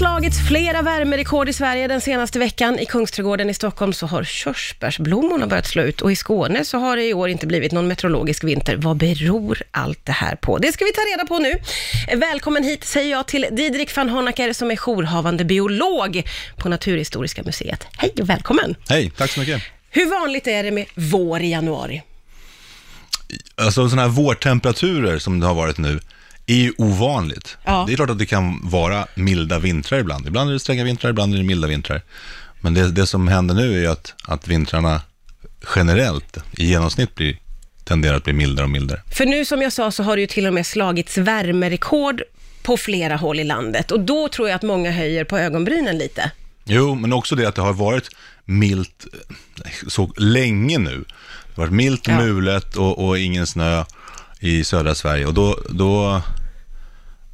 slagits flera värmerekord i Sverige den senaste veckan. I Kungsträdgården i Stockholm så har körsbärsblommorna börjat slå ut och i Skåne så har det i år inte blivit någon meteorologisk vinter. Vad beror allt det här på? Det ska vi ta reda på nu. Välkommen hit säger jag till Didrik van Honacker som är jourhavande biolog på Naturhistoriska museet. Hej och välkommen! Hej, tack så mycket. Hur vanligt är det med vår i januari? Alltså sådana här vårtemperaturer som det har varit nu är ju ovanligt. Ja. Det är klart att det kan vara milda vintrar ibland. Ibland är det stränga vintrar, ibland är det milda vintrar. Men det, det som händer nu är att, att vintrarna generellt, i genomsnitt, blir, tenderar att bli mildare och mildare. För nu som jag sa så har det ju till och med slagits värmerekord på flera håll i landet och då tror jag att många höjer på ögonbrynen lite. Jo, men också det att det har varit milt eh, så länge nu. Det har varit milt Ja. mulet och, och ingen snö i södra Sverige. Och då, då,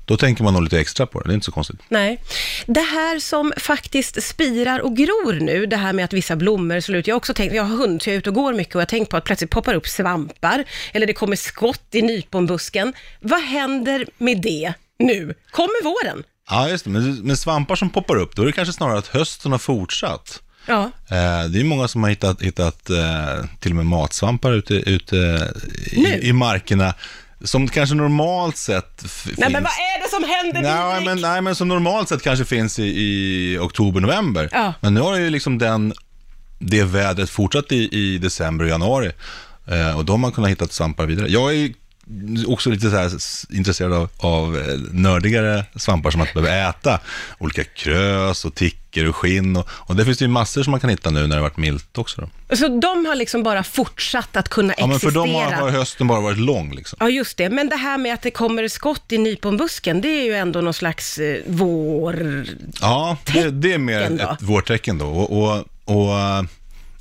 då tänker man nog lite extra på det. Det är inte så konstigt. Nej. Det här som faktiskt spirar och gror nu, det här med att vissa blommor slår ut. Jag har också tänkt, jag har hund så jag är ute och går mycket och jag har tänkt på att plötsligt poppar upp svampar eller det kommer skott i nyponbusken. Vad händer med det nu? Kommer våren? Ja, just det. Men med svampar som poppar upp, då är det kanske snarare att hösten har fortsatt. Ja. Eh, det är många som har hittat, hittat eh, till och med matsvampar ute, ute Nu? i, i markerna. Som kanske normalt sett f- Nej finns... men vad är det som händer Nej men, nej, men som normalt sett kanske finns i, i oktober, november. Ja. Men nu har ju liksom den, det vädret fortsatt i, i december och januari. Eh, och då har man kunnat hitta svampar vidare. Jag är också lite så här intresserad av, av eh, nördigare svampar som man inte behöver äta. Olika krös och ticker och skinn. Och, och det finns det ju massor som man kan hitta nu när det har varit milt också. Då. Så de har liksom bara fortsatt att kunna Ja, men för existera? dem har, hösten bara varit lång. Liksom. Ja, just det. Men det här med att det kommer skott i nyponbusken, det är ju ändå någon slags eh, vår... Ja, det, det är mer då? ett vårtecken då. Och, och, och eh,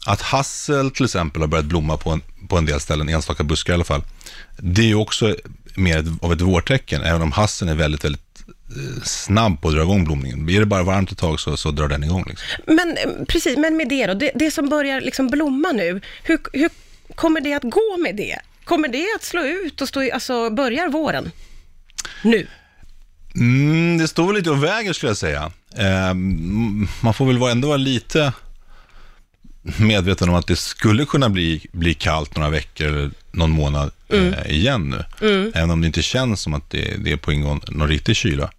att hassel till exempel har börjat blomma på en, på en del ställen, enstaka buskar i alla fall, det är ju också mer av ett vårtecken, även om hasseln är väldigt, väldigt eh, snabb på att dra igång blomningen. Blir det bara varmt ett tag så, så drar den igång. Liksom. Men eh, precis, men med det då, det, det som börjar liksom blomma nu, hur, hur kommer det att gå med det? Kommer det att slå ut och stå i, alltså börjar våren? Nu? Mm, det står väl lite och väger skulle jag säga. Eh, man får väl ändå vara lite medveten om att det skulle kunna bli, bli kallt några veckor eller någon månad eh, igen nu. Även om det inte känns som att det, det är på ingång någon riktig kyla.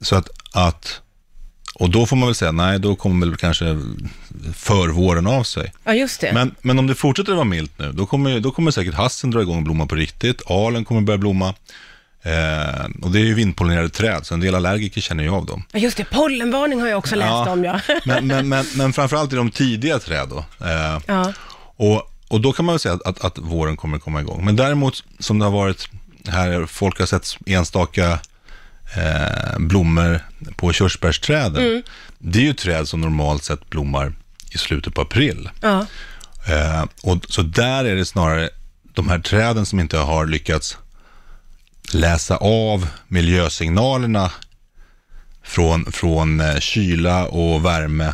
Så att, att, och då får man väl säga, nej, då kommer väl kanske förvåren av sig. Ja, just det. Men, men om det fortsätter att vara milt nu, då kommer, då kommer säkert hassen dra igång och blomma på riktigt. Alen kommer börja blomma. Eh, och det är ju vindpollinerade träd, så en del allergiker känner ju av dem. Ja, just det, pollenvarning har jag också läst Ja. om, ja. Men, men, men, men framförallt i de tidiga träd då. Eh, ja. och, och då kan man väl säga att, att, att våren kommer komma igång. Men däremot, som det har varit här, folk har sett enstaka eh, blommor på körsbärsträden. Det är ju träd som normalt sett blommar i slutet på april. ja. Eh, och, så där är det snarare de här träden som inte har lyckats läsa av miljösignalerna från, från eh, kyla och värme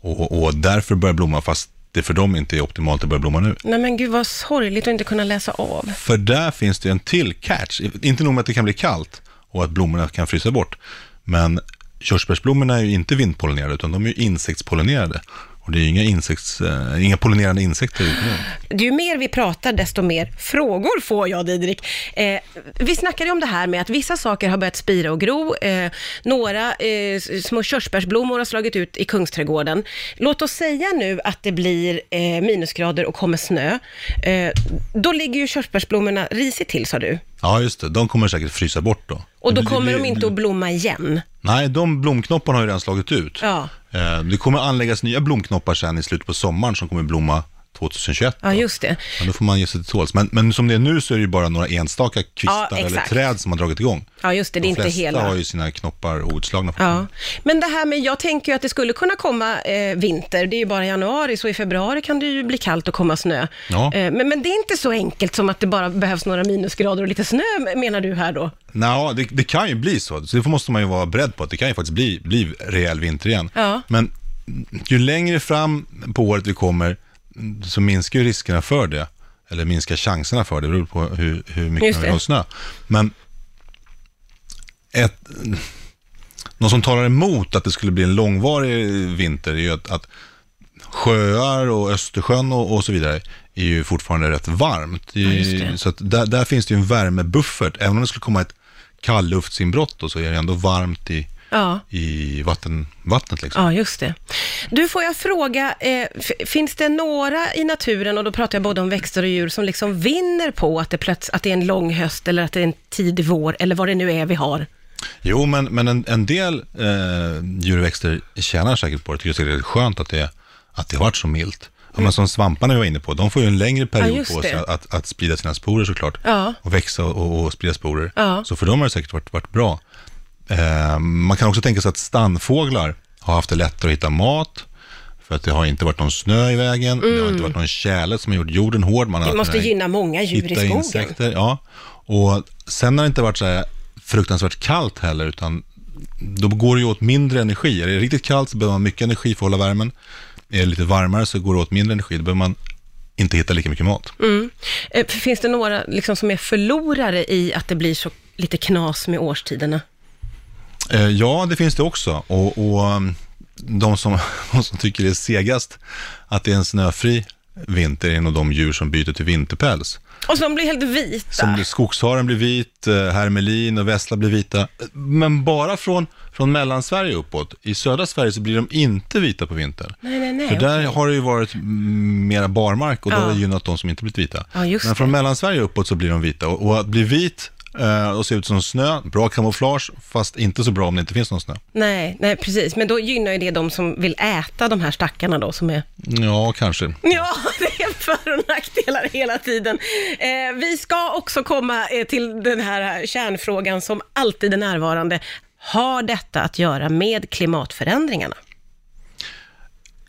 och, och därför börjar blomma fast det för dem inte är optimalt att börja blomma nu. Nej men gud vad sorgligt att inte kunna läsa av. För där finns det en till catch. Inte nog med att det kan bli kallt och att blommorna kan frysa bort, men körsbärsblommorna är ju inte vindpollinerade utan de är ju insektspollinerade. Och det är ju inga, insekts, eh, inga pollinerande insekter ute nu. Ju mer vi pratar, desto mer frågor får jag, Didrik. Eh, vi snackade om det här med att vissa saker har börjat spira och gro. Eh, några eh, små körsbärsblommor har slagit ut i Kungsträdgården. Låt oss säga nu att det blir eh, minusgrader och kommer snö. Eh, då ligger ju körsbärsblommorna risigt till, sa du. Ja, just det. De kommer säkert frysa bort då. Och då kommer de inte att blomma igen. Nej, de blomknopparna har ju redan slagit ut. Ja. Eh, det kommer anläggas nya blomknoppar sen i slutet på sommaren som kommer blomma 2021. Ja, just det. Men då får man ge sig till tåls. Men, men som det är nu så är det ju bara några enstaka kvistar Ja, eller träd som har dragit igång. Ja, just det. Det är De inte flesta hela. har ju sina knoppar outslagna. Ja, men det här med, jag tänker ju att det skulle kunna komma eh, vinter, det är ju bara januari, så i februari kan det ju bli kallt och komma snö. Ja. Eh, men, men det är inte så enkelt som att det bara behövs några minusgrader och lite snö, menar du här då? Nå, det, det kan ju bli så. Så det måste man ju vara beredd på att det kan ju faktiskt bli, bli rejäl vinter igen. Ja. Men ju längre fram på året vi kommer så minskar ju riskerna för det. Eller minskar chanserna för det, det beror på hur, hur mycket man vill ha snö. Men ett, något som talar emot att det skulle bli en långvarig vinter är ju att, att sjöar och Östersjön och, och så vidare är ju fortfarande rätt varmt. Det. Så där, där finns det ju en värmebuffert. Även om det skulle komma ett kalluftsinbrott då, så är det ändå varmt i, Ja. i vatten, vattnet. Liksom. Ja, just det. Du, får jag fråga, eh, finns det några i naturen, och då pratar jag både om växter och djur, som liksom vinner på att det, plöts- att det är en lång höst eller att det är en tidig vår, eller vad det nu är vi har? Jo, men, men en, en del eh, djur och växter tjänar säkert på det. Tycker det är skönt att det, att det har varit så milt. Ja, men som svamparna vi var inne på, de får ju en längre period just på sig att, att, att sprida sina sporer såklart. Ja. Och växa och, och sprida sporer. Ja. Så för dem har det säkert varit, varit bra. Eh, man kan också tänka sig att stannfåglar har haft det lättare att hitta mat. För att det har inte varit någon snö i vägen, det har inte varit någon tjäle som har gjort jorden hård. Man har Mm. Det måste gynna många djur i skogen. insekter. Ja. Och sen har det inte varit så här fruktansvärt kallt heller, utan då går det ju åt mindre energi. Är det riktigt kallt så behöver man mycket energi för att hålla värmen. Är det lite varmare så går det åt mindre energi, då behöver man inte hitta lika mycket mat. Eh, Finns det några liksom, som är förlorare i att det blir så lite knas med årstiderna? Eh, ja, det finns det också. Och, och um, de, som, de som tycker det är segast att det är en snöfri vinter är nog de djur som byter till vinterpäls. Och som blir helt vita. Som skogsharen blir vit, eh, hermelin och vessla blir vita. Men bara från, från Mellansverige uppåt. I södra Sverige så blir de inte vita på vintern. Nej, nej, nej. För där okej. har det ju varit mera barmark och då Ja. har det gynnat de som inte blivit vita. Ja, Men det. från Mellansverige uppåt så blir de vita. Och, och att bli vit och se ut som snö, bra kamouflage, fast inte så bra om det inte finns någon snö. Nej, nej, precis. Men då gynnar ju det de som vill äta de här stackarna då, som är Ja, kanske. Ja, det är för och nackdelar hela tiden. Eh, vi ska också komma eh, till den här kärnfrågan som alltid är närvarande. Har detta att göra med klimatförändringarna?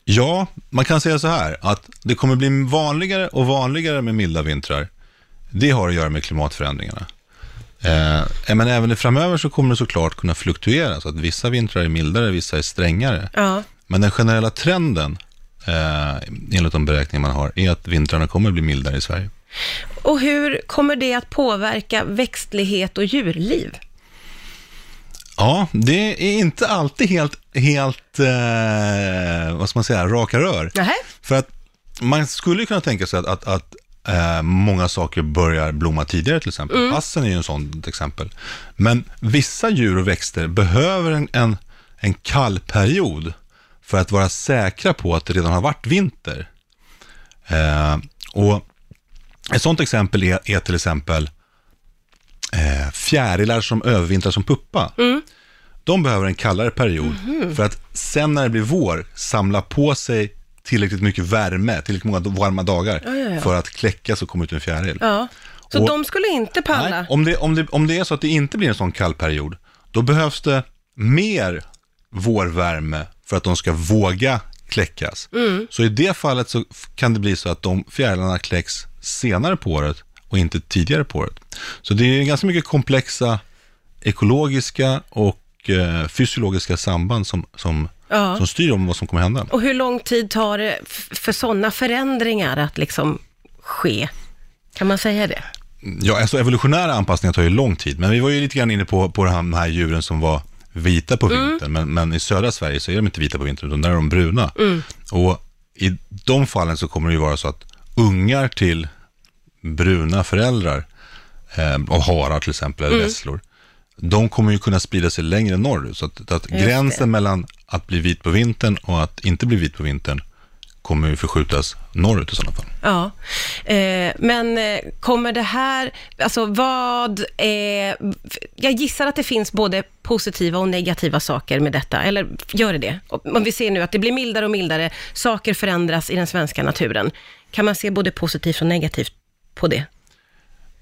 Ja, man kan säga så här, att det kommer bli vanligare och vanligare med milda vintrar. Det har att göra med klimatförändringarna. Eh, men även framöver så kommer det såklart kunna fluktuera, så att vissa vintrar är mildare, vissa är strängare. Ja, Men den generella trenden, eh, enligt de beräkningar man har, är att vintrarna kommer bli mildare i Sverige. och hur kommer det att påverka växtlighet och djurliv? Ja, det är inte alltid helt, helt eh, vad ska man säga, raka rör. Nähä? För att man skulle kunna tänka sig att, att, att eh, många saker börjar blomma tidigare till exempel. Mm. Hassen är ju en sån exempel. Men vissa djur och växter behöver en, en, en kall period för att vara säkra på att det redan har varit vinter. Eh, och ett sånt exempel är, är till exempel eh, fjärilar som övervintrar som puppa. De behöver en kallare period för att sen när det blir vår samla på sig tillräckligt mycket värme, tillräckligt många varma dagar Ja, ja, ja. för att kläckas och komma ut en fjäril. Så Och- de skulle inte palla? Nej, om, det, om, det, om det är så att det inte blir en sån kall period, då behövs det mer vårvärme för att de ska våga kläckas. Mm. Så i det fallet så kan det bli så att de fjärilarna kläcks senare på året och inte tidigare på året. Så det är ganska mycket komplexa ekologiska och eh, fysiologiska samband som, som, Ja. som styr om vad som kommer hända. Och hur lång tid tar det för sådana förändringar att liksom ske? Kan man säga det? Ja, alltså evolutionära anpassningar tar ju lång tid, men vi var ju lite grann inne på, på de här, djuren som var vita på vintern, men, men i södra Sverige så är de inte vita på vintern, utan där är de bruna. Och i de fallen så kommer det ju vara så att ungar till bruna föräldrar, eh, och harar till exempel, eller vesslor, de kommer ju kunna sprida sig längre norrut. Så att, att gränsen mellan att bli vit på vintern och att inte bli vit på vintern kommer ju förskjutas norrut i sådana fall. Ja, eh, men eh, kommer det här, alltså vad är, jag gissar att det finns både positiva och negativa saker med detta, eller gör det det? Om vi ser nu att det blir mildare och mildare, saker förändras i den svenska naturen. Kan man se både positivt och negativt på det?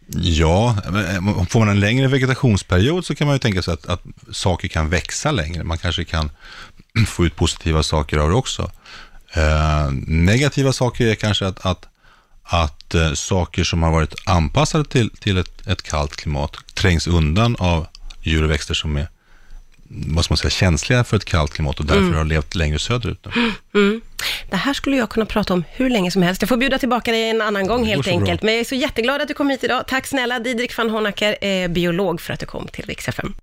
Ja, eh, får man en längre vegetationsperiod så kan man ju tänka sig att, att saker kan växa längre. Man kanske kan få ut positiva saker av det också. Eh, negativa saker är kanske att, att, att eh, saker som har varit anpassade till, till ett, ett kallt klimat trängs undan av djur och växter som är vad ska man säga, känsliga för ett kallt klimat och därför har levt längre söderut. Mm. Det här skulle jag kunna prata om hur länge som helst. Jag får bjuda tillbaka dig en annan gång helt så bra. enkelt. Men jag är så jätteglad att du kom hit idag. Tack snälla Didrik van Honacker, eh, biolog, för att du kom till Rix FM.